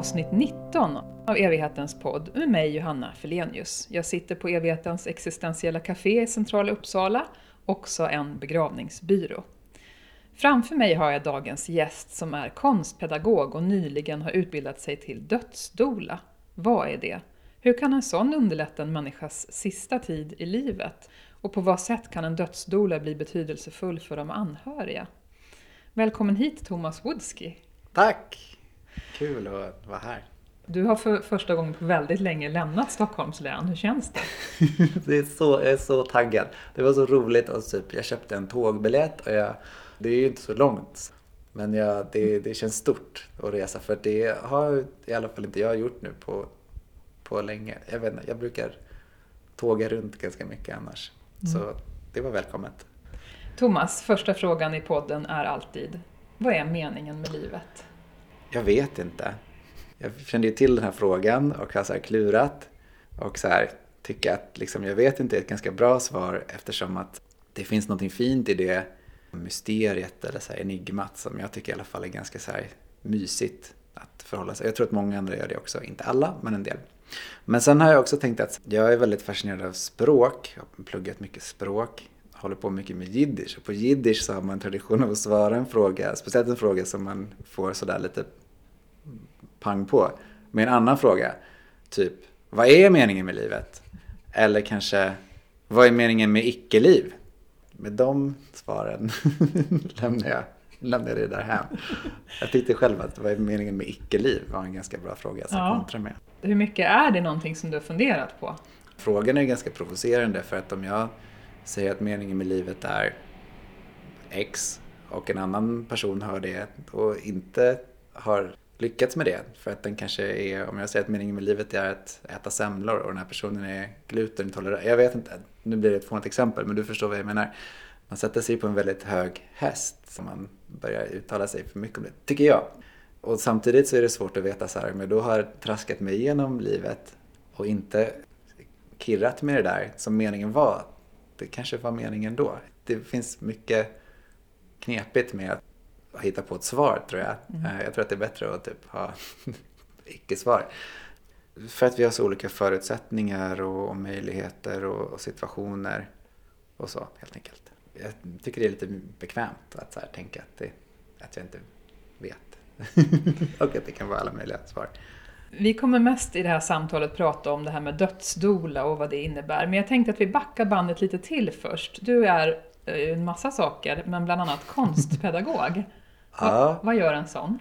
avsnitt 19 av Evighetens podd med mig Johanna Felenius. Jag sitter på Evighetens existentiella café i centrala Uppsala, också en begravningsbyrå. Framför mig har jag dagens gäst som är konstpedagog och nyligen har utbildat sig till dödsdola. Vad är det? Hur kan en sån underlätta en människas sista tid i livet? Och på vad sätt kan en dödsdola bli betydelsefull för de anhöriga? Välkommen hit Thomas Woodski. Tack! Kul att vara här. Du har för första gången på väldigt länge lämnat Stockholms län. Hur känns det? det är så, jag är så taggad. Det var så roligt. Och typ, jag köpte en tågbiljett och jag, det är ju inte så långt. Men jag, det, det känns stort att resa för det har i alla fall inte jag gjort nu på, på länge. Jag, vet inte, jag brukar tåga runt ganska mycket annars. Mm. Så det var välkommet. Thomas, första frågan i podden är alltid, vad är meningen med livet? Jag vet inte. Jag kände ju till den här frågan och har så här klurat och så här tycker att liksom, jag vet inte är ett ganska bra svar eftersom att det finns något fint i det mysteriet eller så här enigmat som jag tycker i alla fall är ganska så här mysigt att förhålla sig. Jag tror att många andra gör det också, inte alla men en del. Men sen har jag också tänkt att jag är väldigt fascinerad av språk. Jag har pluggat mycket språk. Håller på mycket med jiddisch. Och på jiddisch så har man tradition av att svara en fråga. Speciellt en fråga som man får sådär lite pang på. Med en annan fråga. Typ, vad är meningen med livet? Eller kanske, vad är meningen med icke-liv? Med de svaren lämnar jag lämnar det där hem. Jag tyckte själv att vad är meningen med icke-liv var en ganska bra fråga att ja. kontra med. Hur mycket är det någonting som du har funderat på? Frågan är ganska provocerande för att om jag säger att meningen med livet är X och en annan person hör det och inte har lyckats med det. För att den kanske är, om jag säger att meningen med livet är att äta semlor och den här personen är glutenintolerant. Jag vet inte, nu blir det ett fånigt exempel men du förstår vad jag menar. Man sätter sig på en väldigt hög häst som man börjar uttala sig för mycket om det, tycker jag. Och samtidigt så är det svårt att veta så här, men då har traskat mig igenom livet och inte kirrat med det där som meningen var. Det kanske var meningen då. Det finns mycket knepigt med att hitta på ett svar tror jag. Mm. Eh, jag tror att det är bättre att typ ha icke-svar. För att vi har så olika förutsättningar och, och möjligheter och, och, situationer och så helt enkelt. Jag tycker det är lite bekvämt att så här, tänka att, det, att jag inte vet. och att det kan vara alla möjliga svar. Vi kommer mest i det här samtalet prata om det här med dödsdola och vad det innebär. Men jag tänkte att vi backar bandet lite till först. Du är eh, en massa saker, men bland annat konstpedagog. Ja. Vad gör en sån?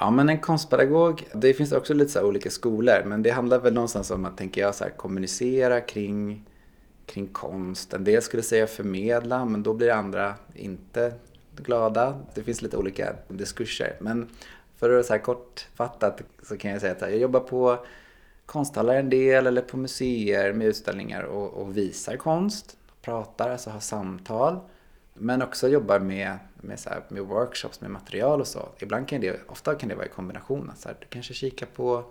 Ja, men en konstpedagog, det finns också lite så olika skolor, men det handlar väl någonstans om att, tänker jag, så här, kommunicera kring, kring konst. En del skulle säga förmedla, men då blir andra inte glada. Det finns lite olika diskurser. Men för att så här kortfattat så kan jag säga att jag jobbar på konsthallar en del eller på museer med utställningar och, och visar konst. Pratar, alltså har samtal. Men också jobbar med, med, så här, med workshops med material och så. Ibland kan det, ofta kan det vara i kombination. Så här, du kanske kikar på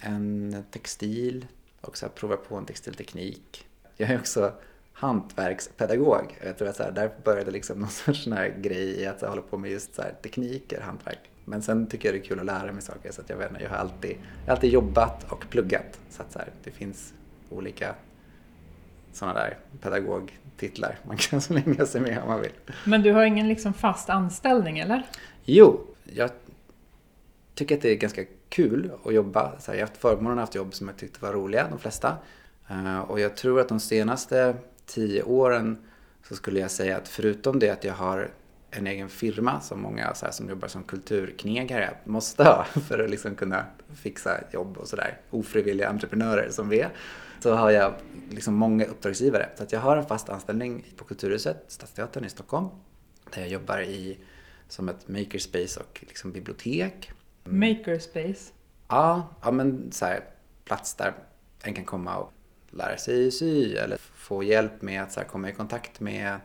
en textil och så här, provar på en textilteknik. Jag är också hantverkspedagog. Jag tror att så här, där började liksom någon sorts sån här grej i att jag håller på med just så här, tekniker, hantverk. Men sen tycker jag det är kul att lära mig saker så att jag vet inte, jag har alltid, jag har alltid jobbat och pluggat. Så att så här, det finns olika sådana där pedagogtitlar man kan slänga sig med om man vill. Men du har ingen liksom fast anställning eller? Jo, jag tycker att det är ganska kul att jobba. Så här, jag har haft förmånen att ha haft jobb som jag tyckte var roliga, de flesta. Uh, och jag tror att de senaste tio åren så skulle jag säga att förutom det att jag har en egen firma som många så här, som jobbar som kulturknegare måste ha för att liksom kunna fixa jobb och sådär. Ofrivilliga entreprenörer som vi är. Så har jag liksom många uppdragsgivare. Så att jag har en fast anställning på Kulturhuset, Stadsteatern i Stockholm. Där jag jobbar i, som ett makerspace och liksom bibliotek. Makerspace? Ja, ja men så här, plats där en kan komma och lära sig sy eller få hjälp med att så här, komma i kontakt med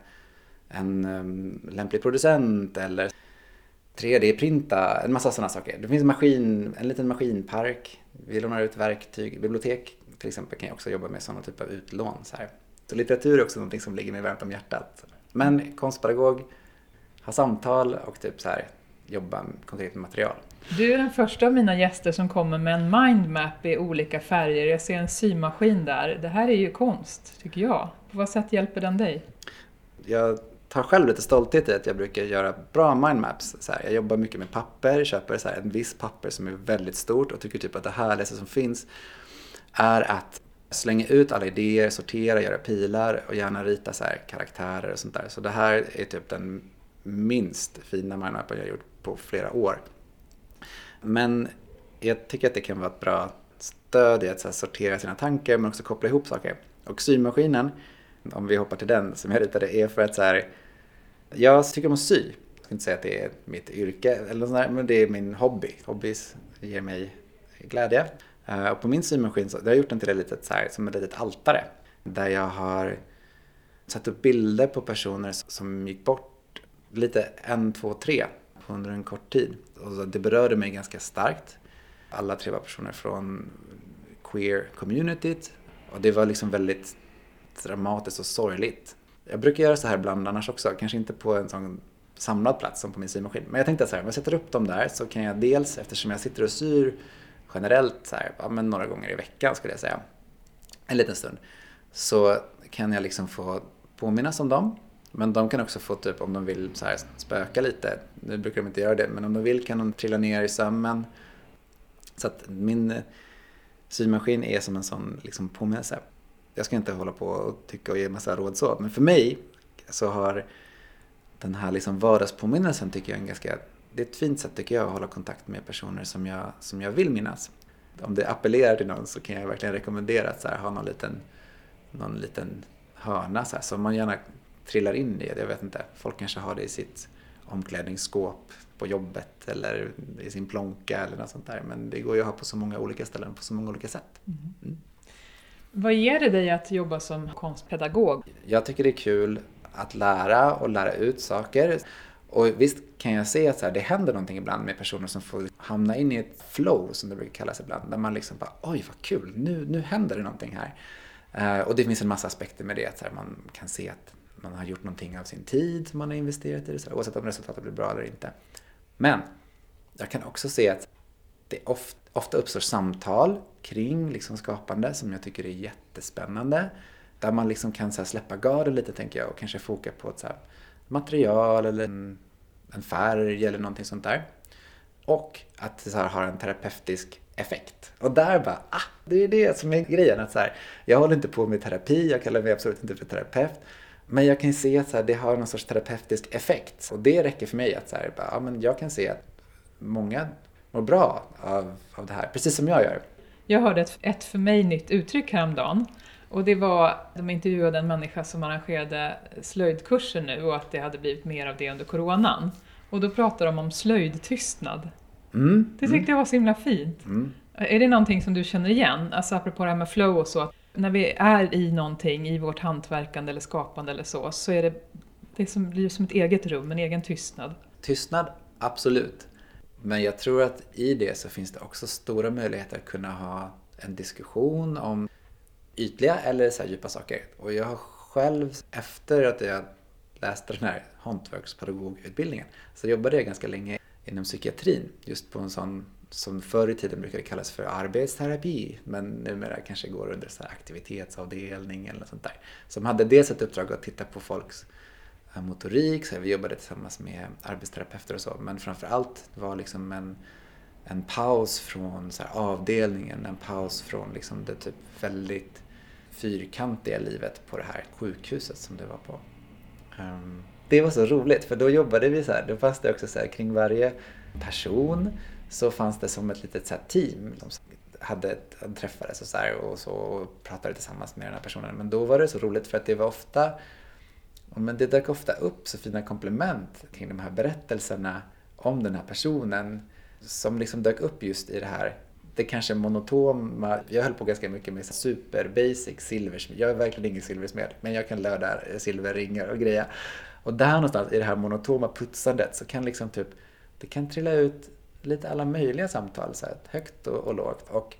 en um, lämplig producent eller 3D-printa, en massa sådana saker. Det finns maskin, en liten maskinpark. Vi lånar ut verktyg. Bibliotek till exempel kan jag också jobba med sådana typer av utlån. Så, här. så litteratur är också någonting som ligger mig varmt om hjärtat. Men konstpedagog, ha samtal och typ så här, jobba konkret med material. Du är den första av mina gäster som kommer med en mindmap i olika färger. Jag ser en symaskin där. Det här är ju konst, tycker jag. På vad sätt hjälper den dig? Jag tar själv lite stolthet i att jag brukar göra bra mindmaps. Så här, jag jobbar mycket med papper, köper så här, en viss papper som är väldigt stort och tycker typ att det härligaste som finns är att slänga ut alla idéer, sortera, göra pilar och gärna rita så här karaktärer och sånt där. Så det här är typ den minst fina mindmappen jag gjort på flera år. Men jag tycker att det kan vara ett bra stöd i att så sortera sina tankar men också koppla ihop saker. Och symaskinen, om vi hoppar till den som jag ritade, är för att så här, jag tycker om att sy. Jag ska inte säga att det är mitt yrke eller sånt där, men det är min hobby. Hobbys ger mig glädje. Eh, och på min symaskin så jag har jag gjort den till ett litet, så här, som ett litet altare. Där jag har satt upp bilder på personer som gick bort lite en, två, tre under en kort tid. Och det berörde mig ganska starkt. Alla tre var personer från queer-communityt. Och det var liksom väldigt dramatiskt och sorgligt. Jag brukar göra så här ibland annars också, kanske inte på en sån samlad plats som på min symaskin. Men jag tänkte så här, om jag sätter upp dem där så kan jag dels, eftersom jag sitter och syr generellt så här, ja, men några gånger i veckan skulle jag säga, en liten stund, så kan jag liksom få påminnas om dem. Men de kan också få typ om de vill så här spöka lite, nu brukar de inte göra det, men om de vill kan de trilla ner i sömmen. Så att min eh, symaskin är som en sån liksom påminnelse. Jag ska inte hålla på och tycka och ge massa råd så, men för mig så har den här liksom vardagspåminnelsen tycker jag är en ganska det är ett fint sätt tycker jag att hålla kontakt med personer som jag, som jag vill minnas. Om det appellerar till någon så kan jag verkligen rekommendera att så här, ha någon liten, någon liten hörna så här, som man gärna trillar in i. Jag vet inte, folk kanske har det i sitt omklädningsskåp på jobbet eller i sin plånka eller något sånt där. Men det går ju att ha på så många olika ställen på så många olika sätt. Mm. Mm. Vad ger det dig att jobba som konstpedagog? Jag tycker det är kul att lära och lära ut saker. Och visst kan jag se att så här, det händer någonting ibland med personer som får hamna in i ett flow, som det brukar kallas ibland, där man liksom bara oj vad kul, nu, nu händer det någonting här. Uh, och det finns en massa aspekter med det, att så här, man kan se att man har gjort någonting av sin tid som man har investerat i det, så här, oavsett om resultatet blir bra eller inte. Men jag kan också se att det ofta, ofta uppstår samtal kring liksom skapande som jag tycker är jättespännande. Där man liksom kan så släppa garden lite tänker jag och kanske foka på ett så material eller en, en färg eller någonting sånt där. Och att det så har en terapeutisk effekt. Och där bara, ah, det är det som är grejen. Att så här, jag håller inte på med terapi, jag kallar mig absolut inte för terapeut. Men jag kan se att så här, det har någon sorts terapeutisk effekt. Och det räcker för mig att så här, bara, ah, men jag kan se att många mår bra av, av det här, precis som jag gör. Jag hörde ett, ett för mig nytt uttryck häromdagen och det var, de intervjuade en människa som arrangerade slöjdkurser nu och att det hade blivit mer av det under coronan. Och då pratade de om slöjdtystnad. Mm, det tyckte mm. jag var så himla fint. Mm. Är det någonting som du känner igen? Alltså apropå det här med flow och så. När vi är i någonting, i vårt hantverkande eller skapande eller så, så är det, det som, blir som ett eget rum, en egen tystnad. Tystnad, absolut. Men jag tror att i det så finns det också stora möjligheter att kunna ha en diskussion om ytliga eller så djupa saker. Och jag har själv, efter att jag läste den här hantverkspedagogutbildningen, så jobbade jag ganska länge inom psykiatrin. Just på en sån som förr i tiden brukade kallas för arbetsterapi, men numera kanske går under så aktivitetsavdelning eller något sånt där. Som hade dels ett uppdrag att titta på folks eh, motorik, så vi jobbade tillsammans med arbetsterapeuter och så, men framför allt var liksom en, en paus från så avdelningen, en paus från liksom det typ väldigt fyrkantiga livet på det här sjukhuset som du var på. Um, det var så roligt för då jobbade vi så här, då fanns det också så här, kring varje person så fanns det som ett litet så team de hade träffades och så här, och så och pratade tillsammans med den här personen. Men då var det så roligt för att det var ofta men det dök ofta upp så fina komplement kring de här berättelserna om den här personen som liksom dök upp just i det här det kanske monotoma, jag höll på ganska mycket med super basic silversmed. Jag är verkligen ingen silversmed, men jag kan löda silverringar och grejer. Och där någonstans i det här monotoma putsandet så kan liksom typ, det kan trilla ut lite alla möjliga samtal, så här, högt och, och lågt. Och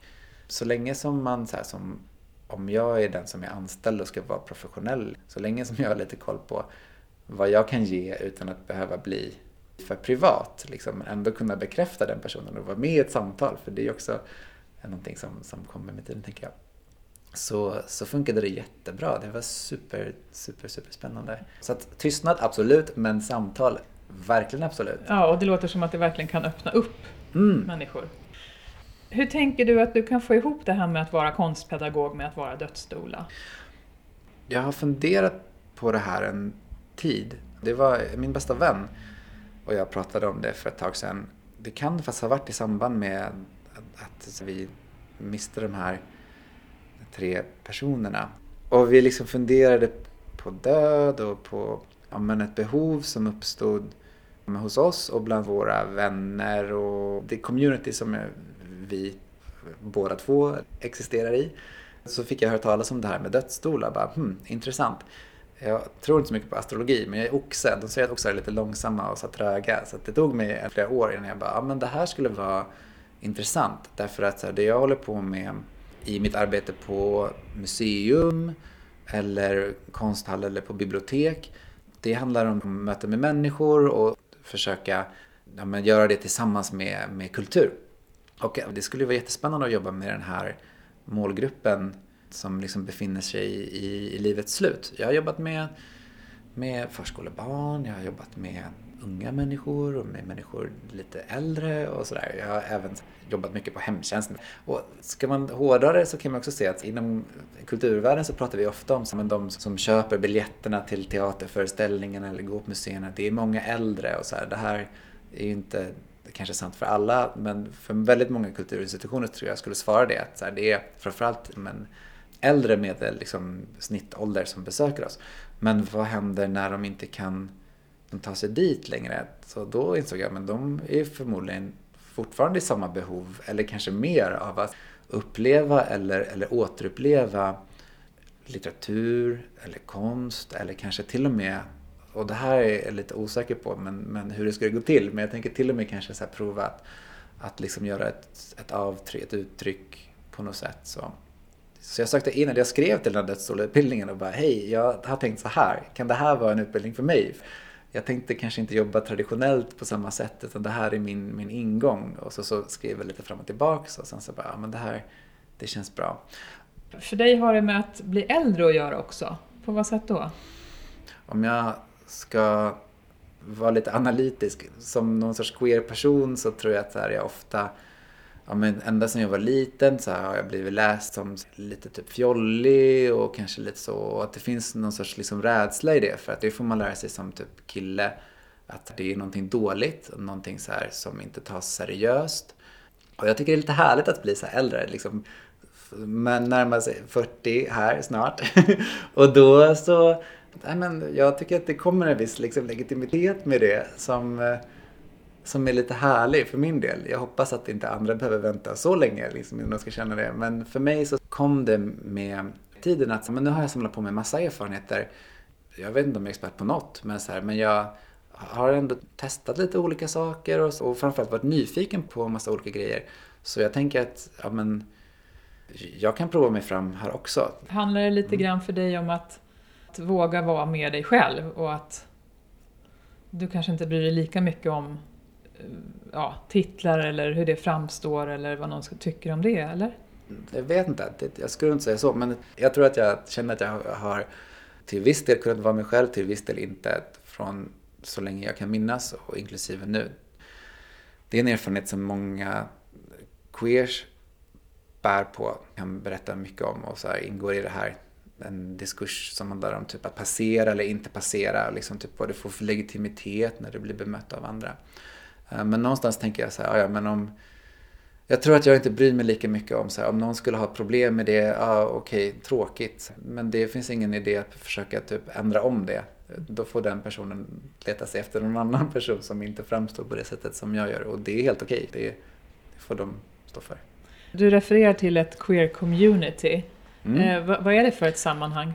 så länge som man, så här, som, om jag är den som är anställd och ska vara professionell, så länge som jag har lite koll på vad jag kan ge utan att behöva bli för privat, liksom, ändå kunna bekräfta den personen och vara med i ett samtal. För det är också någonting som, som kommer med tiden, tänker jag. Så, så funkade det jättebra. Det var super, super, super spännande. Så att tystnad, absolut, men samtal, verkligen absolut. Ja, och det låter som att det verkligen kan öppna upp mm. människor. Hur tänker du att du kan få ihop det här med att vara konstpedagog med att vara dödsdoula? Jag har funderat på det här en tid. Det var min bästa vän och jag pratade om det för ett tag sedan. Det kan faktiskt ha varit i samband med att vi miste de här tre personerna. Och vi liksom funderade på död och på ja, men ett behov som uppstod hos oss och bland våra vänner och det community som vi båda två existerar i. Så fick jag höra talas om det här med dödsstolar. Bara, hmm, intressant. Jag tror inte så mycket på astrologi, men jag är oxe. De säger att oxar är lite långsamma och så tröga. Så det tog mig flera år innan jag bara, ja men det här skulle vara intressant. Därför att det jag håller på med i mitt arbete på museum eller konsthall eller på bibliotek. Det handlar om möten med människor och försöka ja, men göra det tillsammans med, med kultur. Och det skulle vara jättespännande att jobba med den här målgruppen som liksom befinner sig i, i livets slut. Jag har jobbat med, med förskolebarn, jag har jobbat med unga människor och med människor lite äldre och sådär. Jag har även jobbat mycket på hemtjänsten. Och ska man hårdra det så kan man också se att inom kulturvärlden så pratar vi ofta om de som köper biljetterna till teaterföreställningarna eller går på museerna. Det är många äldre och så här. Det här är ju inte kanske sant för alla, men för väldigt många kulturinstitutioner tror jag skulle svara det. Att så här, det är framförallt men, äldre medel, liksom, snittålder som besöker oss. Men vad händer när de inte kan ta sig dit längre? Så då insåg jag att de är förmodligen fortfarande i samma behov, eller kanske mer, av att uppleva eller, eller återuppleva litteratur eller konst eller kanske till och med och det här är jag lite osäker på men, men hur det skulle gå till. Men jag tänker till och med kanske så prova att, att liksom göra ett, ett avtryck, ett uttryck på något sätt. Så, så jag sökte in, eller jag skrev till den här dödsstolutbildningen och bara hej, jag har tänkt så här, kan det här vara en utbildning för mig? Jag tänkte kanske inte jobba traditionellt på samma sätt utan det här är min, min ingång. Och så, så skrev jag lite fram och tillbaka och sen så bara, ja men det här, det känns bra. För dig har det med att bli äldre att göra också. På vad sätt då? Om jag ska vara lite analytisk, som någon sorts queer-person så tror jag att jag ofta Ja, men ända sedan jag var liten så har jag blivit läst som lite typ fjollig och kanske lite så. Och att det finns någon sorts liksom rädsla i det. För att det får man lära sig som typ kille. Att det är någonting dåligt. Någonting så här som inte tas seriöst. Och jag tycker det är lite härligt att bli så här äldre. Liksom, men närmar sig 40 här snart. och då så nej men jag tycker att det kommer en viss liksom, legitimitet med det som, eh, som är lite härlig för min del. Jag hoppas att inte andra behöver vänta så länge liksom, innan de ska känna det. Men för mig så kom det med tiden att men nu har jag samlat på mig massa erfarenheter. Jag vet inte om jag är expert på något, men, så här, men jag har ändå testat lite olika saker och, och framförallt varit nyfiken på massa olika grejer. Så jag tänker att ja, men, jag kan prova mig fram här också. Handlar det lite grann för dig om att våga vara med dig själv och att du kanske inte bryr dig lika mycket om Eh, ja, titlar eller hur det framstår eller vad någon tycker om det, eller? Jag vet inte, jag skulle inte säga så, men jag tror att jag känner att jag har till viss del kunnat vara mig själv, till viss del inte, från så länge jag kan minnas och inklusive nu. Det är en erfarenhet som många queers bär på, kan berätta mycket om och så ingår i det här en diskurs som handlar om typ att passera eller inte passera, liksom typ vad du får för legitimitet när du blir bemött av andra. Eh, men någonstans tänker jag så här, ja men om jag tror att jag inte bryr mig lika mycket om så här, om någon skulle ha problem med det, ja okej, okay, tråkigt. Men det finns ingen idé att försöka typ ändra om det. Då får den personen leta sig efter någon annan person som inte framstår på det sättet som jag gör. Och det är helt okej, okay. det, det får de stå för. Du refererar till ett queer community. Mm. Eh, vad, vad, är det för ett sammanhang?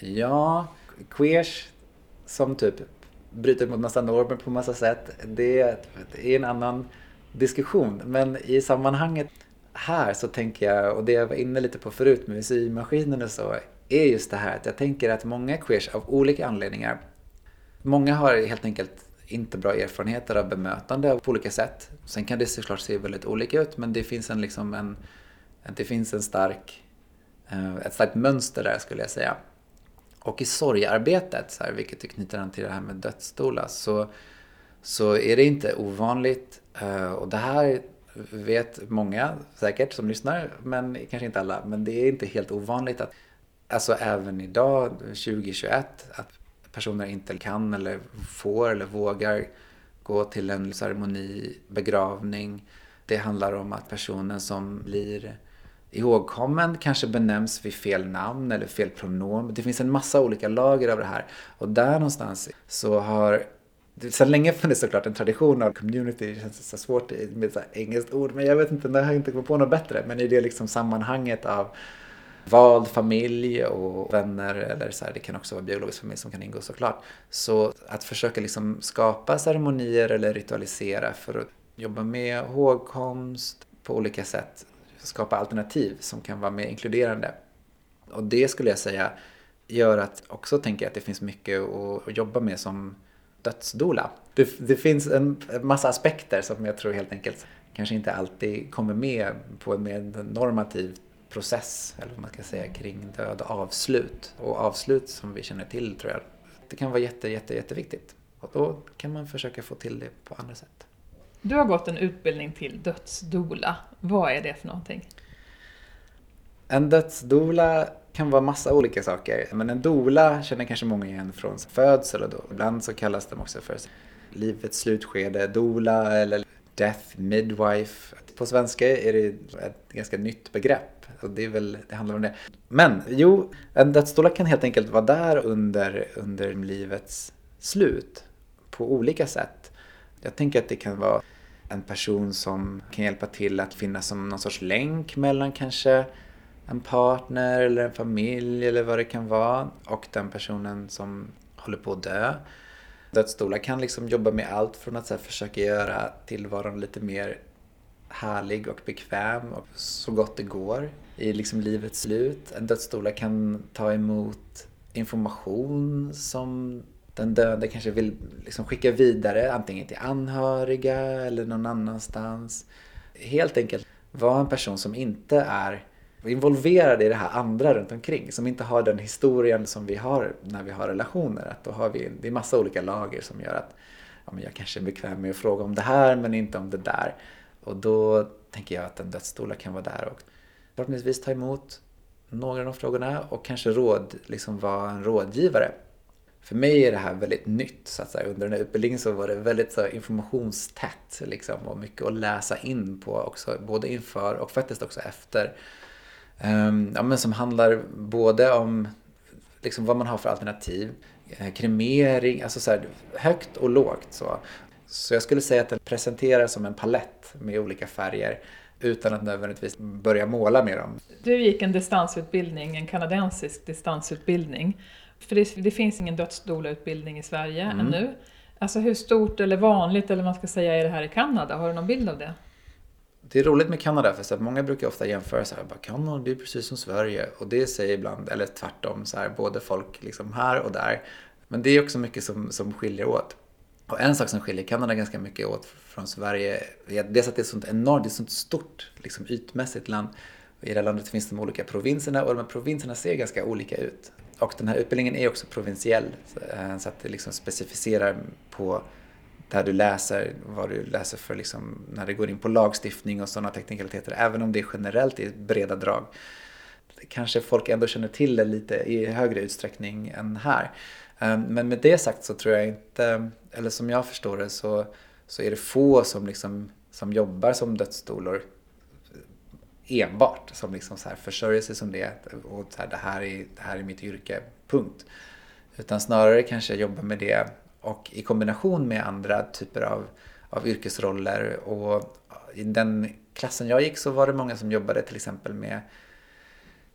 Ja, queers som typ bryter mot massa normer på massa sätt. Det är, en annan diskussion. Men i sammanhanget här så tänker jag, och det jag var inne lite på förut med symaskinen och så, är just det här att jag tänker att många queers av olika anledningar, många har helt enkelt inte bra erfarenheter av bemötande på olika sätt. Sen kan det såklart se väldigt olika ut men det finns en, liksom en, det finns en stark, eh, ett starkt mönster där skulle jag säga. Och i sorgarbetet, så här, vilket knyter an till det här med dödsstolar, så, så är det inte ovanligt. Eh, och det här vet många säkert som lyssnar, men kanske inte alla. Men det är inte helt ovanligt att, alltså även idag, 2021, att personer inte kan eller får eller vågar gå till en ceremoni, begravning. Det handlar om att personen som blir ihågkommen kanske benämns vid fel namn eller fel pronom. Det finns en massa olika lager av det här. Och där någonstans så har det sedan länge funnits såklart en tradition av community, det känns så svårt med ett engelskt ord, men jag vet inte, jag har inte kommit på något bättre. Men i det liksom sammanhanget av vald familj och vänner eller så här, det kan också vara biologisk familj som kan ingå såklart. Så att försöka liksom skapa ceremonier eller ritualisera för att jobba med hågkomst på olika sätt, skapa alternativ som kan vara mer inkluderande. Och det skulle jag säga gör att också tänker att det finns mycket att jobba med som dödsdola. Det, det finns en massa aspekter som jag tror helt enkelt kanske inte alltid kommer med på en mer normativ process, eller vad man ska säga, kring död och avslut. Och avslut som vi känner till tror jag, det kan vara jätte, jätte, jätteviktigt. Och då kan man försöka få till det på andra sätt. Du har gått en utbildning till dödsdola. Vad är det för någonting? En dödsdola kan vara massa olika saker. Men en dola känner kanske många igen från födsel. Då. Ibland så kallas de också för livets slutskede, dola eller death midwife. På svenska är det ett ganska nytt begrepp. Och det, är väl, det handlar om det. Men jo, en dödsdola kan helt enkelt vara där under, under livets slut på olika sätt. Jag tänker att det kan vara en person som kan hjälpa till att finnas som någon sorts länk mellan kanske en partner eller en familj eller vad det kan vara och den personen som håller på att dö. Dödsstolar kan liksom jobba med allt från att här, försöka göra tillvaron lite mer härlig och bekväm och så gott det går i liksom livets slut. En dödsstola kan ta emot information som den döende kanske vill liksom skicka vidare antingen till anhöriga eller någon annanstans. Helt enkelt vara en person som inte är involverad i det här andra runt omkring som inte har den historien som vi har när vi har relationer. Att då har vi, det är massa olika lager som gör att ja, men jag kanske är bekväm med att fråga om det här men inte om det där. Och då tänker jag att en dödsstola kan vara där och förhoppningsvis ta emot några av de frågorna och kanske råd, liksom vara en rådgivare. För mig är det här väldigt nytt. Så att säga. Under den här utbildningen så var det väldigt så informationstätt liksom, och mycket att läsa in på också, både inför och faktiskt också efter Um, ja, men som handlar både om liksom vad man har för alternativ, eh, kremering, alltså så här, högt och lågt. Så. så jag skulle säga att den presenteras som en palett med olika färger utan att nödvändigtvis börja måla med dem. Du gick en distansutbildning, en kanadensisk distansutbildning. För det, det finns ingen dödsdoula-utbildning i Sverige mm. ännu. Alltså hur stort eller vanligt eller man ska säga är det här i Kanada? Har du någon bild av det? Det är roligt med Kanada för så många brukar ofta jämföra så här, bara, Kanada är precis som Sverige. Och det säger ibland, eller tvärtom, så här, både folk liksom här och där. Men det är också mycket som, som skiljer åt. Och en sak som skiljer Kanada ganska mycket åt från Sverige är dels att det är ett sånt enormt, det är ett sånt stort liksom, ytmässigt land. I det här landet finns de olika provinserna och de här provinserna ser ganska olika ut. Och den här utbildningen är också provinsiell eh, så att det liksom specificerar på där du läser vad du läser för liksom, när det går in på lagstiftning och sådana teknikaliteter, även om det är generellt i breda drag. Kanske folk ändå känner till det lite i högre utsträckning än här. Eh, men med det sagt så tror jag inte, eller som jag förstår det så, så är det få som, liksom, som jobbar som dödsdoulor enbart, som liksom så här försörjer sig som det och så här, det, här är, det här är mitt yrke, punkt. Utan snarare kanske jobba med det och i kombination med andra typer av, av yrkesroller. Och I den klassen jag gick så var det många som jobbade till exempel med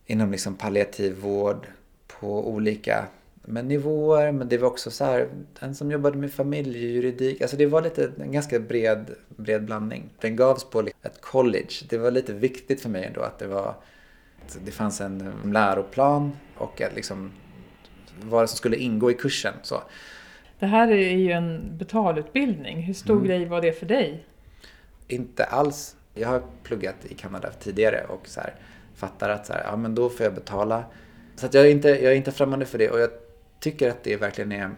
inom liksom palliativ vård på olika med nivåer, men det var också så här, en som jobbade med familjejuridik. Alltså det var lite, en ganska bred, bred blandning. Den gavs på ett college. Det var lite viktigt för mig ändå att det var, det fanns en läroplan och att liksom vad som skulle ingå i kursen. Så. Det här är ju en betalutbildning. Hur stor Mm. grej var det för dig? Inte alls. Jag har pluggat i Kanada tidigare och så här, fattar att så här, ja, men då får jag betala. Så att jag, är inte, jag är inte främmande för det och jag tycker att det verkligen är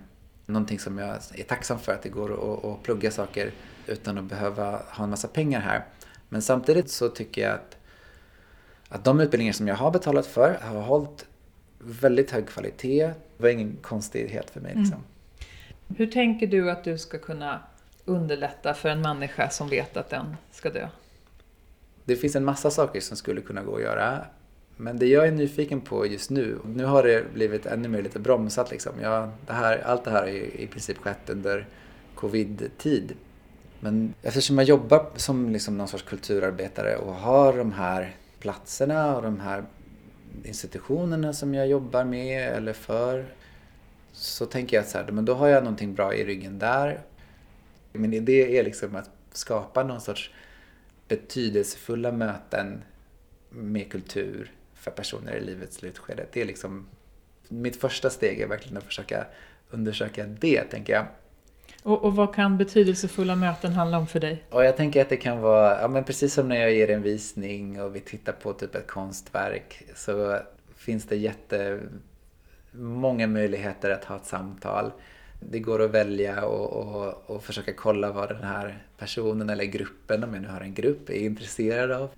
någonting som jag är tacksam för att det går att, att plugga saker utan att behöva ha en massa pengar här. Men samtidigt så tycker jag att, att de utbildningar som jag har betalat för har hållit väldigt hög kvalitet. Det var ingen konstighet för mig. Liksom. Hur tänker du att du ska kunna underlätta för en människa som vet att den ska dö? Det finns en massa saker som skulle kunna gå att göra. Men det jag är nyfiken på just nu, nu har det blivit ännu mer lite bromsat liksom. Jag, det här, allt det här har ju i princip skett under covid-tid. Men eftersom jag jobbar som liksom någon sorts kulturarbetare och har de här platserna och de här institutionerna som jag jobbar med eller för så tänker jag att så här, men då har jag någonting bra i ryggen där. Min idé är liksom att skapa någon sorts betydelsefulla möten med kultur för personer i livets slutskede. Det är liksom mitt första steg är verkligen att försöka undersöka det, tänker jag. Och, och vad kan betydelsefulla möten handla om för dig? Och jag tänker att det kan vara, ja men precis som när jag ger en visning och vi tittar på typ ett konstverk så finns det jättemånga möjligheter att ha ett samtal. Det går att välja och, och, och försöka kolla vad den här personen eller gruppen, om jag nu har en grupp, är intresserad av.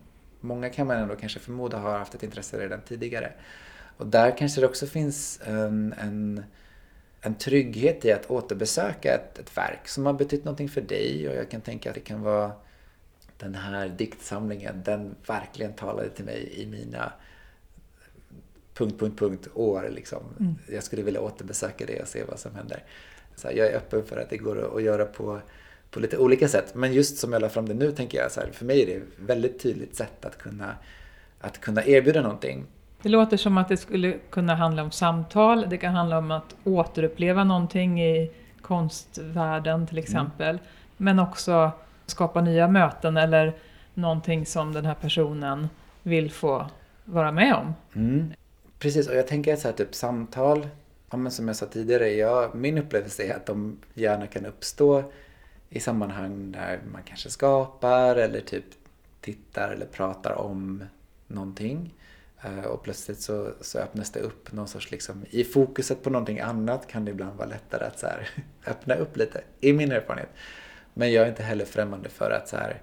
Många kan man ändå kanske förmoda har haft ett intresse redan tidigare. Och där kanske det också finns en, en en trygghet i att återbesöka ett, ett verk som har betytt någonting för dig och jag kan tänka att det kan vara den här diktsamlingen, den verkligen talade till mig i mina punkt, punkt, punkt år. Liksom. Mm. Jag skulle vilja återbesöka det och se vad som händer. Så jag är öppen för att det går att, att göra på, på lite olika sätt. Men just som jag la fram det nu tänker jag så här, för mig är det ett väldigt tydligt sätt att kunna, att kunna erbjuda någonting. Det låter som att det skulle kunna handla om samtal, det kan handla om att återuppleva någonting i konstvärlden till exempel. Men också skapa nya möten eller någonting som den här personen vill få vara med om. Mm. Precis, och jag tänker att så här, typ samtal, ja, men som jag sa tidigare, jag, min upplevelse är att de gärna kan uppstå i sammanhang där man kanske skapar eller typ tittar eller pratar om någonting. Eh, och plötsligt så, så öppnas det upp någon sorts liksom, i fokuset på någonting annat kan det ibland vara lättare att så här, öppna upp lite, i min erfarenhet. Men jag är inte heller främmande för att så här,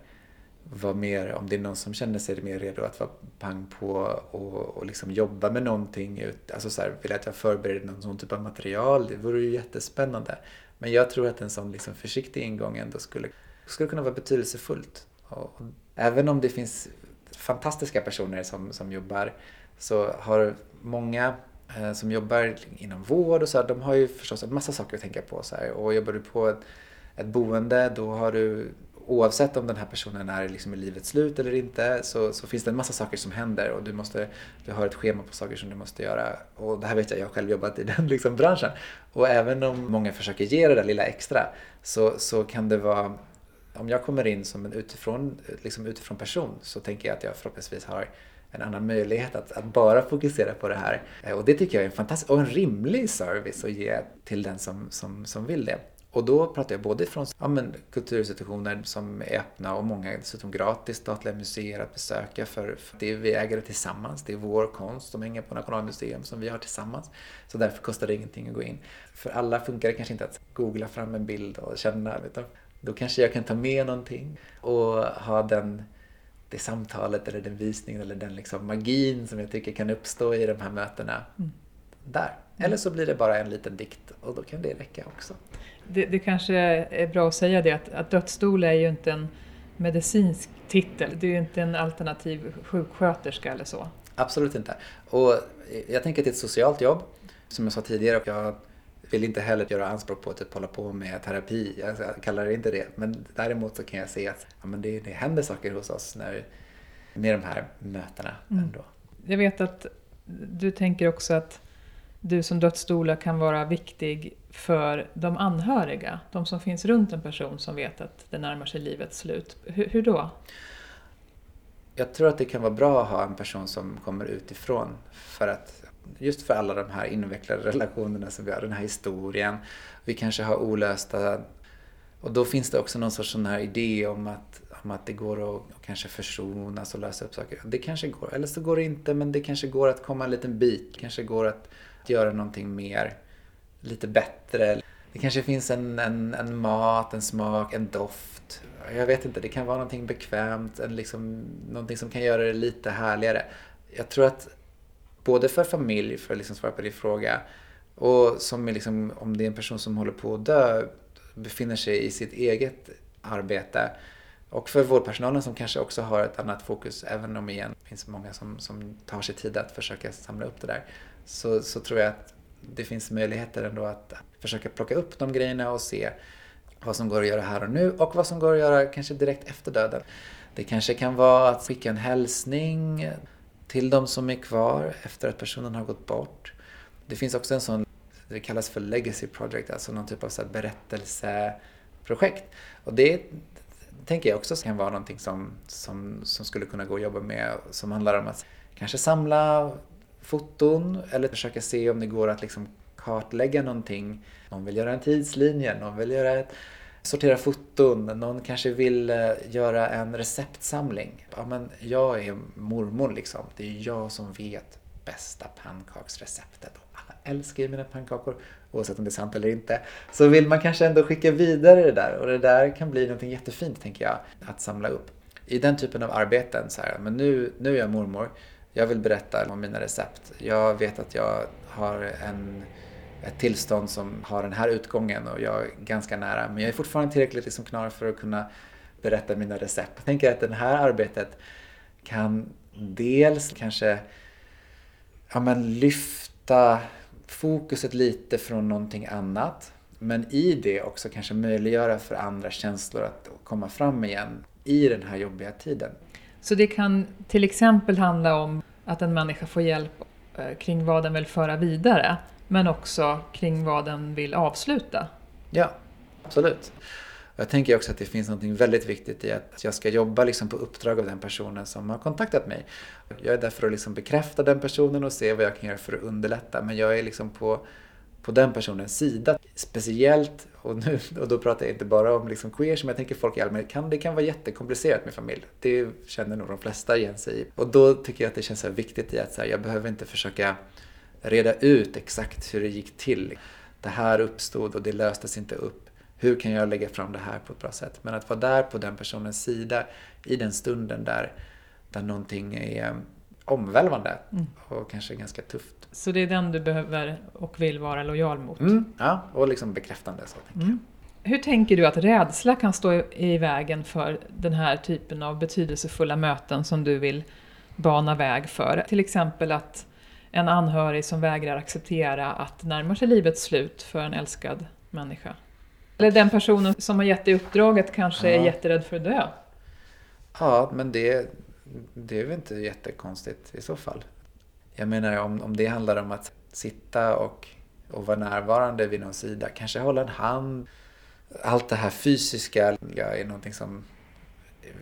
vara mer, om det är någon som känner sig mer redo att vara pang på och, och liksom jobba med någonting. Ut, alltså så här, vill att jag förbereder någon sån typ av material, det vore ju jättespännande. Men jag tror att en sån liksom försiktig ingång ändå skulle, skulle kunna vara betydelsefullt. Och, och även om det finns fantastiska personer som, som jobbar så har många eh, som jobbar inom vård och så här, de har ju förstås en massa saker att tänka på. Så här. Och jobbar du på ett, ett boende då har du oavsett om den här personen är liksom i livets slut eller inte så, så finns det en massa saker som händer och du, måste, du har ett schema på saker som du måste göra. Och det här vet jag, jag har själv jobbat i den liksom branschen. Och även om många försöker ge det där lilla extra så, så kan det vara om jag kommer in som en utifrån, liksom utifrån person så tänker jag att jag förhoppningsvis har en annan möjlighet att, att bara fokusera på det här. Eh, och det tycker jag är en fantastisk och en rimlig service att ge till den som, som, som vill det. Och då pratar jag både från ja, men, kulturinstitutioner som är öppna och många dessutom gratis, statliga museer att besöka för, för det är, vi äger det tillsammans. Det är vår konst som hänger på Nationalmuseum som vi har tillsammans. Så därför kostar det ingenting att gå in. För alla funkar det kanske inte att googla fram en bild och känna. Utan då kanske jag kan ta med någonting och ha den, det samtalet eller den visningen eller den liksom magin som jag tycker kan uppstå i de här mötena Mm. där. Eller så blir det bara en liten dikt och då kan det räcka också. Det, det kanske är bra att säga det att, att dödsstol är ju inte en medicinsk titel. Det är ju inte en alternativ sjuksköterska eller så. Absolut inte. Och jag tänker att det är ett socialt jobb. Som jag sa tidigare, jag vill inte heller göra anspråk på att typ hålla på med terapi. Jag kallar det inte det. Men däremot så kan jag se att ja, men det, det händer saker hos oss när, med de här mötena Mm. ändå. Jag vet att du tänker också att du som dödsdoula kan vara viktig för de anhöriga, de som finns runt en person som vet att det närmar sig livets slut. Hur, hur då? Jag tror att det kan vara bra att ha en person som kommer utifrån för att just för alla de här invecklade relationerna som vi har, den här historien. Vi kanske har olösta och då finns det också någon sorts sån här idé om att, om att det går att kanske försonas och lösa upp saker. Det kanske går, eller så går det inte men det kanske går att komma en liten bit. Det kanske går att göra någonting mer, lite bättre. Det kanske finns en, en, en mat, en smak, en doft. Jag vet inte, det kan vara någonting bekvämt, en liksom, någonting som kan göra det lite härligare. Jag tror att både för familj, för att liksom svara på din fråga, och som är liksom, om det är en person som håller på att dö, befinner sig i sitt eget arbete. Och för vårdpersonalen som kanske också har ett annat fokus, även om igen det finns många som, som tar sig tid att försöka samla upp det där, så, så tror jag att det finns möjligheter ändå att försöka plocka upp de grejerna och se vad som går att göra här och nu och vad som går att göra kanske direkt efter döden. Det kanske kan vara att skicka en hälsning till de som är kvar efter att personen har gått bort. Det finns också en sån, det kallas för legacy project, alltså någon typ av så berättelseprojekt. Och det tänker jag också kan vara någonting som, som, som skulle kunna gå att jobba med, som handlar om att kanske samla foton eller försöka se om det går att liksom kartlägga någonting. Någon vill göra en tidslinje, någon vill göra ett, sortera foton, någon kanske vill eh, göra en receptsamling. Ja, men jag är mormor liksom. Det är jag som vet bästa pannkaksreceptet. Alla älskar ju mina pannkakor, oavsett om det är sant eller inte. Så vill man kanske ändå skicka vidare det där och det där kan bli någonting jättefint, tänker jag, att samla upp. I den typen av arbeten, så här, men nu, nu är jag mormor, jag vill berätta om mina recept. Jag vet att jag har en, ett tillstånd som har den här utgången och jag är ganska nära. Men jag är fortfarande tillräckligt liksom knar för att kunna berätta mina recept. Jag tänker att det här arbetet kan dels kanske ja, men lyfta fokuset lite från någonting annat. Men i det också kanske möjliggöra för andra känslor att komma fram igen i den här jobbiga tiden. Så det kan till exempel handla om att en människa får hjälp eh, kring vad den vill föra vidare, men också kring vad den vill avsluta. Ja, absolut. Jag tänker också att det finns något väldigt viktigt i att jag ska jobba liksom på uppdrag av den personen som har kontaktat mig. Jag är där för att liksom bekräfta den personen och se vad jag kan göra för att underlätta. Men jag är liksom på, på den personens sida. Speciellt, och, nu, och då pratar jag inte bara om liksom queer, men jag tänker folk i allmänhet, kan, det kan vara jättekomplicerat med familj. Det känner nog de flesta igen sig i. Och då tycker jag att det känns så viktigt i att så här, jag behöver inte försöka reda ut exakt hur det gick till. Det här uppstod och det löstes inte upp hur kan jag lägga fram det här på ett bra sätt? Men att vara där på den personens sida i den stunden där, där någonting är omvälvande mm. och kanske ganska tufft. Så det är den du behöver och vill vara lojal mot? Mm, ja, och liksom bekräftande. Så, tänker mm. Hur tänker du att rädsla kan stå i vägen för den här typen av betydelsefulla möten som du vill bana väg för? Till exempel att en anhörig som vägrar acceptera att närma sig livets slut för en älskad människa? Eller den personen som har gett dig uppdraget kanske ja. är jätterädd för att dö. Ja, men det, det är väl inte jättekonstigt i så fall. Jag menar om, om det handlar om att sitta och, och vara närvarande vid någon sida, kanske hålla en hand. Allt det här fysiska är någonting som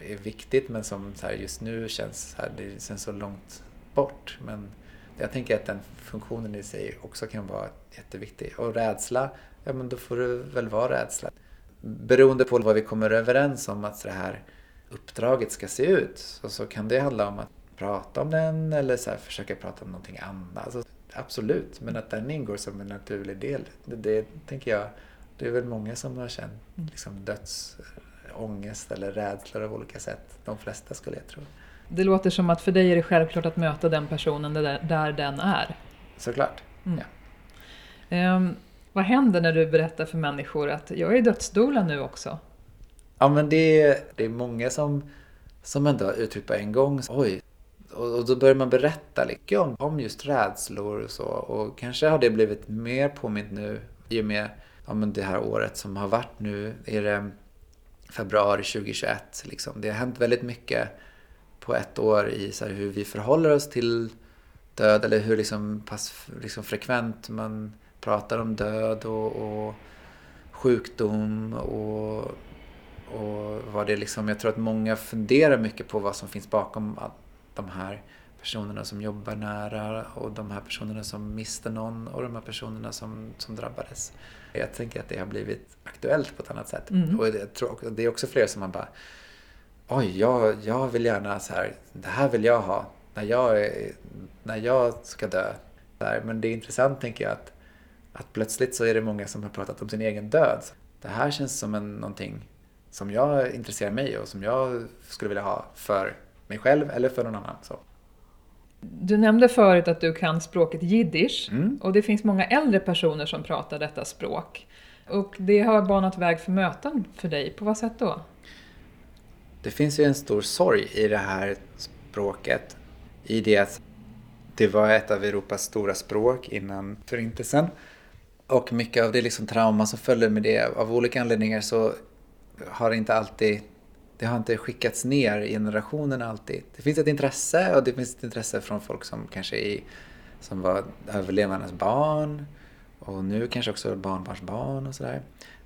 är viktigt men som så just nu känns, här, det känns så långt bort. Men jag tänker att den funktionen i sig också kan vara jätteviktig. Och rädsla ja men då får det väl vara rädsla. Beroende på vad vi kommer överens om att det här uppdraget ska se ut så, så kan det handla om att prata om den eller så försöka prata om någonting annat. Alltså, absolut, men att den ingår som en naturlig del, det, det tänker jag, det är väl många som har känt mm. liksom, dödsångest eller rädslor av olika sätt. De flesta skulle jag tro. Det låter som att för dig är det självklart att möta den personen där, där den är. Såklart, mm. ja. Um, vad händer när du berättar för människor att jag är i dödsdola nu också? Ja men det är, det är många som, som ändå har uttryckt på en gång, oj, och, och då börjar man berätta mycket om, om just rädslor och så. Och kanske har det blivit mer påmint nu i och med ja, men det här året som har varit nu. Är det februari 2021. Liksom. Det har hänt väldigt mycket på ett år i så hur vi förhåller oss till död eller hur liksom, pass, liksom frekvent man pratar om död och, och sjukdom och och vad det liksom, jag tror att många funderar mycket på vad som finns bakom de här personerna som jobbar nära och de här personerna som miste någon och de här personerna som, som drabbades. Jag tänker att det har blivit aktuellt på ett annat sätt. Mm. Och jag tror, det är också fler som man bara Oj, jag, jag vill gärna så här, det här vill jag ha när jag, är, när jag ska dö. Men det är intressant tänker jag att, att plötsligt så är det många som har pratat om sin egen död. Det här känns som en, någonting som jag intresserar mig och som jag skulle vilja ha för mig själv eller för någon annan. Så. Du nämnde förut att du kan språket jiddisch mm. och det finns många äldre personer som pratar detta språk. Och det har banat väg för möten för dig, på vad sätt då? Det finns ju en stor sorg i det här språket. I det att det var ett av Europas stora språk innan Förintelsen. Och mycket av det liksom trauma som följer med det, av olika anledningar så har inte alltid det har inte skickats ner i generationen alltid. Det finns ett intresse och det finns ett intresse från folk som kanske är, som var överlevandes barn och nu kanske också barnbarnsbarn och sådär.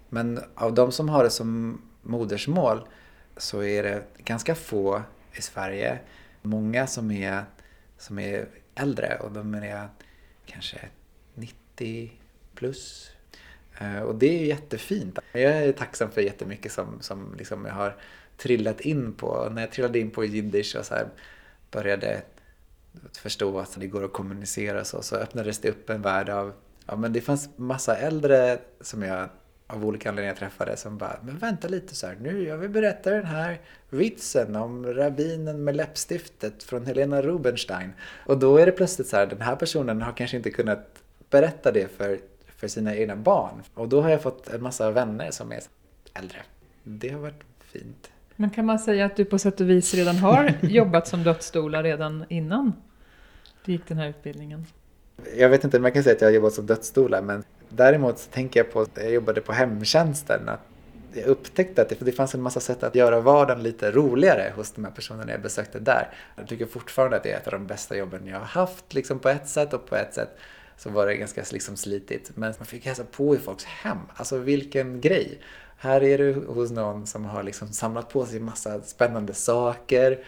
Men av de som har det som modersmål så är det ganska få i Sverige. Många som är, som är äldre och de är kanske 90 plus. Eh, och det är jättefint. Jag är tacksam för jättemycket som, som liksom jag har trillat in på. När jag trillade in på jiddisch och så här började förstå att det går att kommunicera så, så öppnades det upp en värld av, ja men det fanns massa äldre som jag av olika anledningar träffade som bara, men vänta lite så här, nu jag vill berätta den här vitsen om rabbinen med läppstiftet från Helena Rubinstein. Och då är det plötsligt så här, den här personen har kanske inte kunnat berätta det för, för sina egna barn. Och då har jag fått en massa vänner som är äldre. Det har varit fint. Men kan man säga att du på sätt och vis redan har jobbat som dödsdoula redan innan du gick den här utbildningen? Jag vet inte om man kan säga att jag har jobbat som dödsdoula men däremot så tänker jag på att jag jobbade på hemtjänsten. Att jag upptäckte att det, det fanns en massa sätt att göra vardagen lite roligare hos de här personerna jag besökte där. Jag tycker fortfarande att det är ett av de bästa jobben jag har haft liksom på ett sätt och på ett sätt så var det ganska liksom slitigt. Men man fick hälsa på i folks hem. Alltså vilken grej! Här är du hos någon som har liksom samlat på sig massa spännande saker,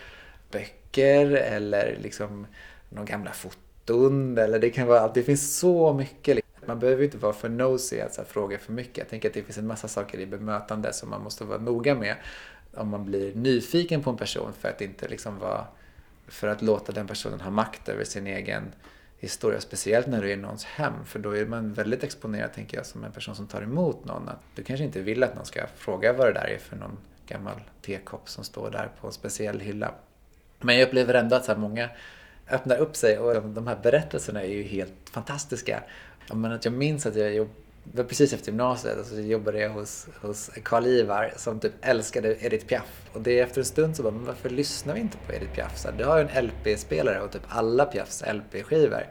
böcker eller liksom några gamla foton. Eller det kan vara Det finns så mycket. Man behöver inte vara för nosy att alltså, fråga för mycket. Jag tänker att det finns en massa saker i bemötande som man måste vara noga med om man blir nyfiken på en person för att inte liksom vara för att låta den personen ha makt över sin egen historia, speciellt när du är i någons hem. För då är man väldigt exponerad, tänker jag, som en person som tar emot någon. Att du kanske inte vill att någon ska fråga vad det där är för någon gammal tekopp som står där på en speciell hylla. Men jag upplever ändå att så många öppnar upp sig och de här berättelserna är ju helt fantastiska. Men att jag minns att jag var precis efter gymnasiet och så jobbade jag hos, hos Karl-Ivar som typ älskade Edith Piaf. Och det efter en stund så bara, men varför lyssnar vi inte på Edith Piaf? Så du har ju en LP-spelare och typ alla Piafs LP-skivor.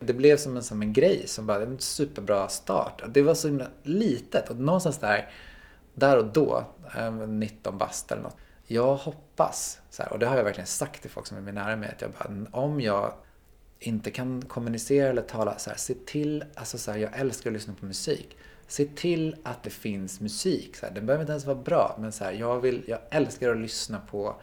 Det blev som en, som en grej som bara, en superbra start. Det var så himla litet och någonstans där, där och då, eh, 19 bast eller något. Jag hoppas, så här, och det har jag verkligen sagt till folk som är mig nära mig, att jag bara, om jag inte kan kommunicera eller tala så här, se till, alltså så här, jag älskar att lyssna på musik. Se till att det finns musik. Så här, den behöver inte ens vara bra, men så här, jag, vill, jag älskar att lyssna på,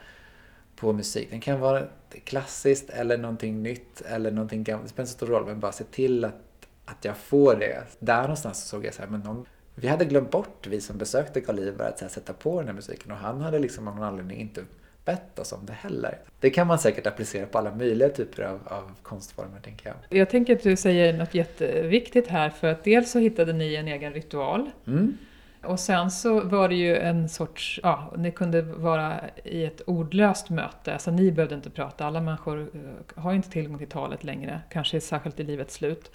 på musik. Den kan vara klassiskt eller någonting nytt eller någonting gammalt. Det spelar inte så stor roll, men bara se till att, att jag får det. Där någonstans såg jag så här, men någon, vi hade glömt bort, vi som besökte Karl Ivar, att så här, sätta på den här musiken och han hade liksom av någon anledning inte bett oss om det heller. Det kan man säkert applicera på alla möjliga typer av, av konstformer, tänker jag. Jag tänker att du säger något jätteviktigt här, för att dels så hittade ni en egen ritual. Mm. Och sen så var det ju en sorts, ja, det kunde vara i ett ordlöst möte, alltså ni behövde inte prata, alla människor eh, har inte tillgång till talet längre, kanske särskilt i livets slut.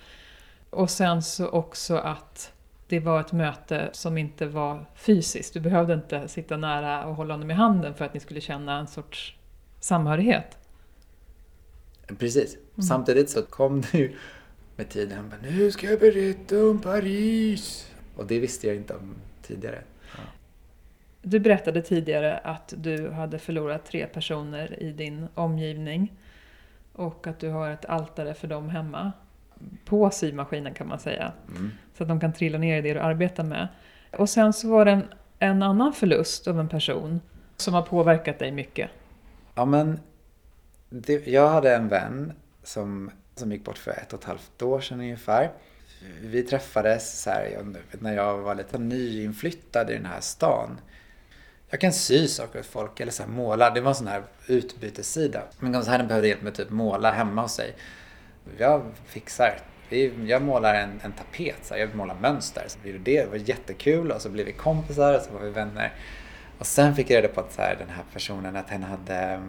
Och sen så också att det var ett möte som inte var fysiskt. Du behövde inte sitta nära och hålla honom i handen för att ni skulle känna en sorts samhörighet. Precis. Mm. Samtidigt så kom det ju med tiden, nu ska jag berätta om Paris. Och det visste jag inte om tidigare. Ja. Du berättade tidigare att du hade förlorat tre personer i din omgivning och att du har ett altare för dem hemma på symaskinen kan man säga. Mm. Så att de kan trilla ner i det du arbetar med. Och sen så var det en en annan förlust av en person som har påverkat dig mycket? Ja, men det, jag hade en vän som, som gick bort för ett och ett halvt år sedan ungefär. Vi träffades så här, när jag var lite nyinflyttad i den här stan. Jag kan sy saker åt folk eller så måla. Det var en sån här utbytessida. Men så här behövde hjälp med typ måla hemma hos sig. Jag fixar. Jag målar en, en tapet, så här. jag målar mönster. Så det, det var jättekul och så blev vi kompisar och så var vi vänner. Och sen fick jag reda på att så här, den här personen att hen hade eh,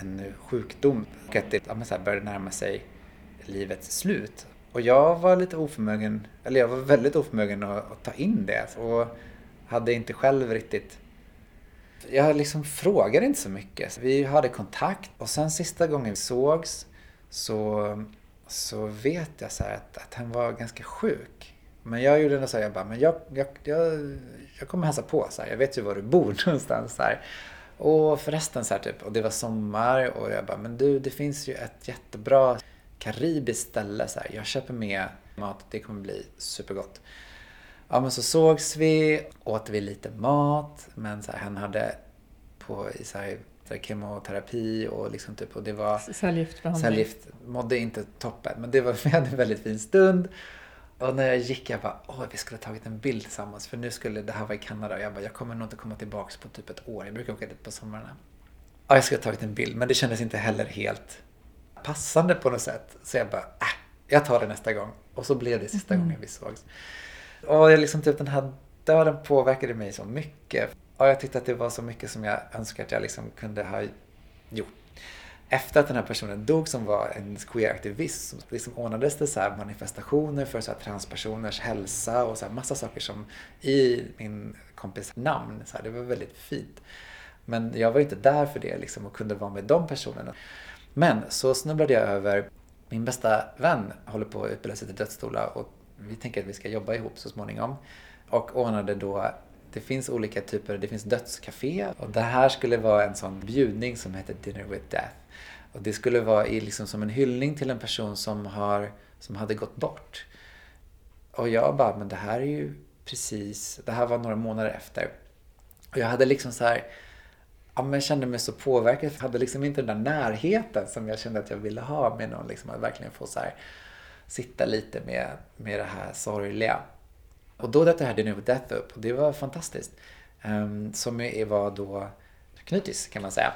en sjukdom och att det ja, så här, började närma sig livets slut. Och jag var lite oförmögen, eller jag var väldigt oförmögen att, att ta in det och hade inte själv riktigt jag liksom frågade inte så mycket. Vi hade kontakt och sen sista gången vi sågs så, så vet jag så att, att han var ganska sjuk. Men jag gjorde ändå så här, jag bara, men jag, jag, jag, jag kommer hälsa på så här. Jag vet ju var du bor någonstans så här. Och förresten så här typ, och det var sommar och jag bara, men du det finns ju ett jättebra karibiskt ställe så här. Jag köper med mat, det kommer bli supergott. Ja men så sågs vi, åt vi lite mat, men så här, han hade på i så här, så kemoterapi och liksom typ, och det var cellgiftbehandling. Cellgift, mådde inte toppen, men det var, vi hade en väldigt fin stund. Och när jag gick jag bara, åh vi skulle ha tagit en bild tillsammans för nu skulle, det här var i Kanada och jag bara, jag kommer nog inte komma tillbaks på typ ett år. Jag brukar åka dit på somrarna. Ja, jag skulle ha tagit en bild men det kändes inte heller helt passande på något sätt. Så jag bara, äh, jag tar det nästa gång. Och så blev det sista mm. gången vi sågs. Och jag liksom typ den här döden påverkade mig så mycket har jag tyckte att det var så mycket som jag önskar att jag liksom kunde ha gjort efter att den här personen dog som var en queer-aktivist så liksom ordnades det så manifestationer för så transpersoners hälsa och så massa saker som i min kompis namn. Så här, det var väldigt fint. Men jag var inte där för det liksom, och kunde vara med de personerna. Men så snubblade jag över min bästa vän håller på att utbilda sig till dödsdoula och vi tänker att vi ska jobba ihop så småningom. Och ordnade då det finns olika typer, det finns dödscafé och det här skulle vara en sån bjudning som heter Dinner with Death. Och det skulle vara liksom som en hyllning till en person som, har, som hade gått bort. Och jag bara, men det här är ju precis, det här var några månader efter. Och jag hade liksom så här, ja men jag kände mig så påverkad. Jag hade liksom inte den där närheten som jag kände att jag ville ha med någon. Liksom att verkligen få så här, sitta lite med, med det här sorgliga. Och då dök det här Dinner with Death upp och det var fantastiskt. Um, som var då knytis kan man säga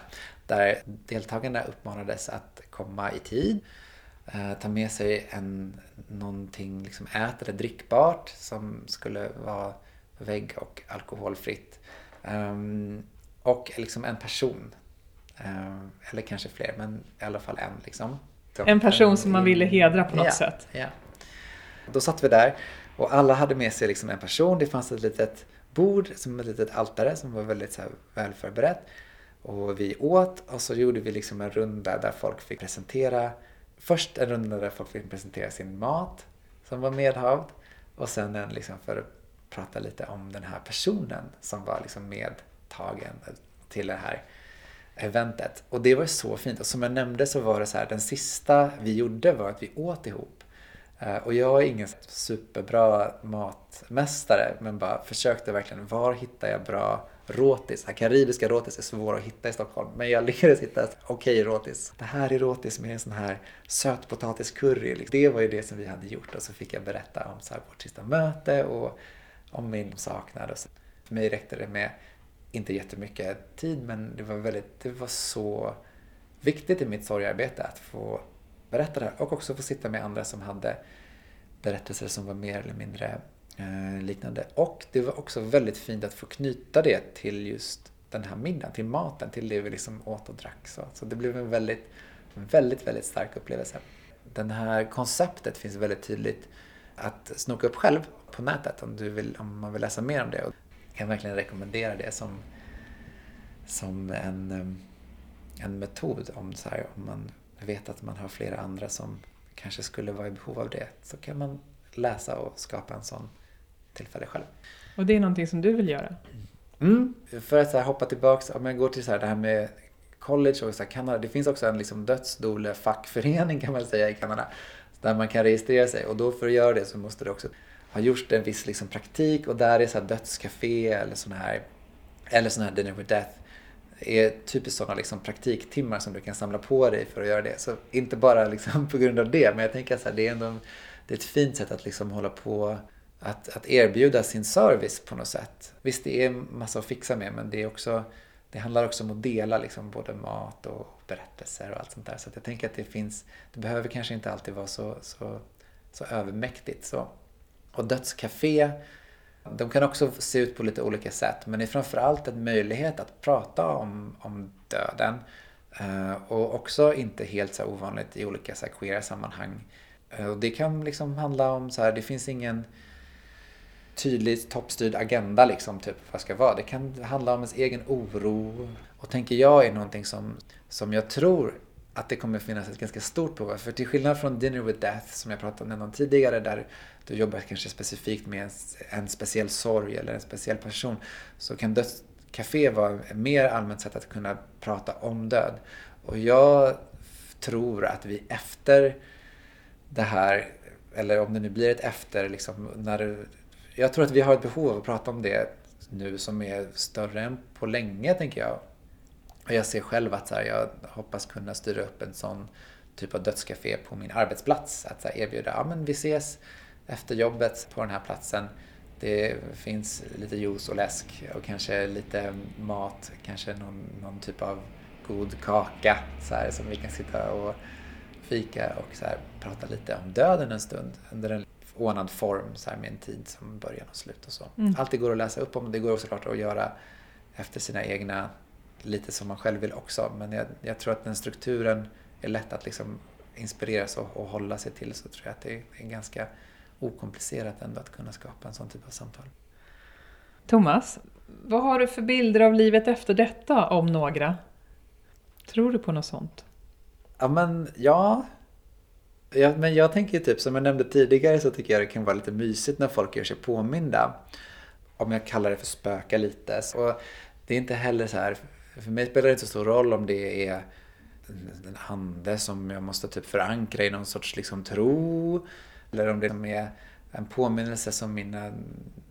där deltagarna uppmanades att komma i tid, eh, ta med sig en, någonting liksom ät eller drickbart som skulle vara vägg och alkoholfritt. Um, och liksom en person. Um, eller kanske fler, men i alla fall en. Liksom. En person som man ville hedra på något ja, sätt. Ja. Då satt vi där och alla hade med sig liksom en person. Det fanns ett litet bord som ett litet altare som var väldigt så här väl förberett. Och vi åt och så gjorde vi liksom en runda där folk fick presentera. Först en runda där folk fick presentera sin mat som var medhavd. Och sen en liksom för att prata lite om den här personen som var liksom medtagen till det här eventet. Och det var så fint. Och som jag nämnde så var det så här, den sista vi gjorde var att vi åt ihop. Eh, och jag är ingen superbra matmästare men bara försökte verkligen, var hittar jag bra rotis? Karibiska rotis är svåra att hitta i Stockholm. Men jag lyckades hitta ett okej okay rotis. Det här är rotis med en sån här sötpotatiscurry. Liksom. Det var ju det som vi hade gjort. Och så fick jag berätta om så här, vårt sista möte och om min saknad. Och så. För mig räckte det med, inte jättemycket tid, men det var väldigt, det var så viktigt i mitt sorgarbete att få berätta det här och också få sitta med andra som hade berättelser som var mer eller mindre Eh, liknande. Och det var också väldigt fint att få knyta det till just den här middagen, till maten, till det vi liksom åt och drack. Så, så det blev en väldigt, väldigt, väldigt stark upplevelse. Det här konceptet finns väldigt tydligt att snoka upp själv på nätet om, du vill, om man vill läsa mer om det. Jag kan verkligen rekommendera det som, som en, eh, en metod om, så här, om man vet att man har flera andra som kanske skulle vara i behov av det. Så kan man läsa och skapa en sån tillfälle själv. Och det är någonting som du vill göra? Mm, för att så här, hoppa tillbaks, om jag går till så här, det här med college och så här, Kanada. Det finns också en liksom, dödsdole-fackförening kan man säga i Kanada. Där man kan registrera sig och då för att göra det så måste du också ha gjort en viss liksom, praktik och där är så här dödscafé eller sådana här eller sådana här Dinner with Death är typiskt sådana liksom praktiktimmar som du kan samla på dig för att göra det. Så inte bara liksom på grund av det, men jag tänker att det är ändå det är ett fint sätt att liksom hålla på att, att erbjuda sin service på något sätt. Visst, det är massa att fixa med, men det, är också, det handlar också om att dela liksom både mat och berättelser och allt sånt där. Så jag tänker att det finns, det behöver kanske inte alltid vara så, så, så övermäktigt. Så. Och Dödscafé, de kan också se ut på lite olika sätt, men det är framförallt en möjlighet att prata om, om döden. Eh, och också inte helt så ovanligt i olika så här, queera sammanhang. Eh, och det kan liksom handla om så här, det finns ingen tydlig toppstyrd agenda liksom, typ vad ska vara. Det kan handla om ens egen oro. Och tänker jag är någonting som, som jag tror att det kommer finnas ett ganska stort behov För till skillnad från Dinner with Death som jag pratade om tidigare där du jobbar kanske specifikt med en, en speciell sorg eller en speciell person så kan dödscafé vara ett mer allmänt sätt att kunna prata om död. Och jag tror att vi efter det här, eller om det nu blir ett efter, liksom, när det, jag tror att vi har ett behov av att prata om det nu som är större än på länge, tänker jag. Och jag ser själv att så här, jag hoppas kunna styra upp en sån typ av dödscafé på min arbetsplats. Att så här, erbjuda, ja men vi ses efter jobbet på den här platsen. Det finns lite juice och läsk och kanske lite mat, kanske någon, någon typ av god kaka så här, som vi kan sitta och fika och så här, prata lite om döden en stund under en ordnad form så här, med en tid som början och slut och så. Mm. Allt det går att läsa upp om och det går också såklart att göra efter sina egna, lite som man själv vill också. Men jag, jag tror att den strukturen är lätt att liksom inspireras och, och hålla sig till så tror jag att det är, är ganska okomplicerat ändå att kunna skapa en sån typ av samtal. Thomas, vad har du för bilder av livet efter detta, om några? Tror du på något sånt? Ja, men ja. ja. Men jag tänker typ, som jag nämnde tidigare, så tycker jag det kan vara lite mysigt när folk gör sig påminda. Om jag kallar det för spöka lite. Och det är inte heller så här, för mig spelar det inte så stor roll om det är en ande som jag måste typ förankra i någon sorts liksom tro. Eller om det är en påminnelse som mina,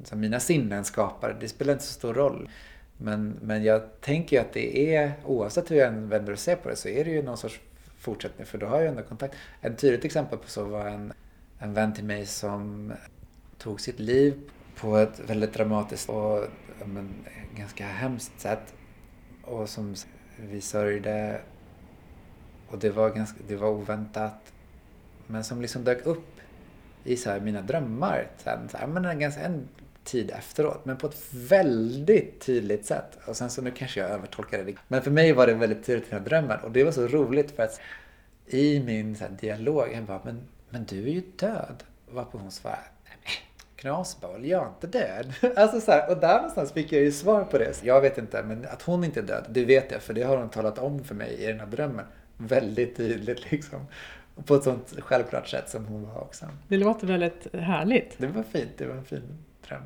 som mina sinnen skapar. Det spelar inte så stor roll. Men, men jag tänker att det är, oavsett hur jag än vänder och ser på det, så är det ju någon sorts fortsättning. För då har jag ändå kontakt. Ett tydligt exempel på så var en, en vän till mig som tog sitt liv på ett väldigt dramatiskt och men, ganska hemskt sätt. Och som vi sörjde. Och det var, ganska, det var oväntat. Men som liksom dök upp i så mina drömmar sen. Så här, men en, ganska, en tid efteråt. Men på ett väldigt tydligt sätt. Och sen så nu kanske jag övertolkar det. Men för mig var det väldigt tydligt i den här drömmen. Och det var så roligt för att i min så här, dialog, jag bara, men, men du är ju död. Varpå hon svarade, knasboll, jag är inte död. Alltså så här, och där någonstans fick jag ju svar på det. Jag vet inte, men att hon inte är död, det vet jag. För det har hon talat om för mig i den här drömmen. Väldigt tydligt liksom. Och på ett sånt självklart sätt som hon var också. Det låter väldigt härligt. Det var fint, det var en fin dröm.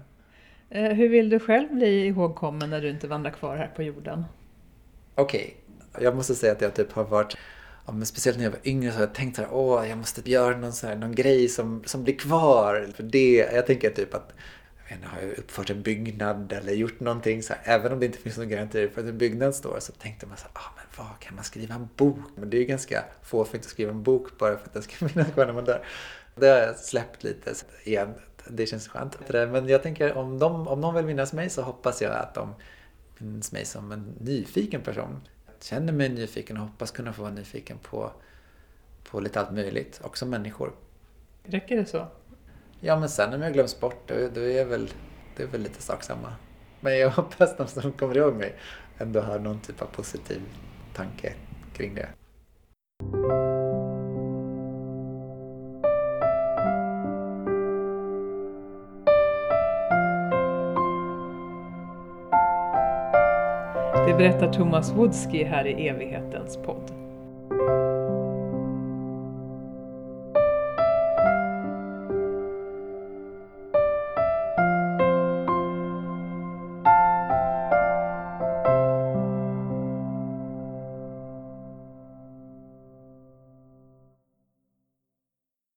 Eh, hur vill du själv bli ihågkommen när du inte vandrar kvar här på jorden? Okej, okay. jag måste säga att jag typ har varit Ja, men speciellt när jag var yngre så har jag tänkt så här, åh, jag måste göra någon, så här, någon grej som, som blir kvar. För det, jag tänker typ att jag inte, har jag uppfört en byggnad eller gjort någonting så här, även om det inte finns någon garanti för att en byggnad står så tänkte man så här, ah, men vad kan man skriva en bok? Men det är ju ganska fåfängt att skriva en bok bara för att den ska finnas kvar när man dör. Det har jag släppt lite igen det känns skönt. Men jag tänker om, de, om någon vill minnas mig så hoppas jag att de minns mig som en nyfiken person. Jag känner mig nyfiken och hoppas kunna få vara nyfiken på, på lite allt möjligt, också människor. Räcker det så? Ja, men sen om jag glöms bort, då, då är väl, det är väl lite sak samma. Men jag hoppas de som kommer ihåg mig ändå har någon typ av positiv tanke kring det. Det berättar Thomas Woodski här i evighetens podd.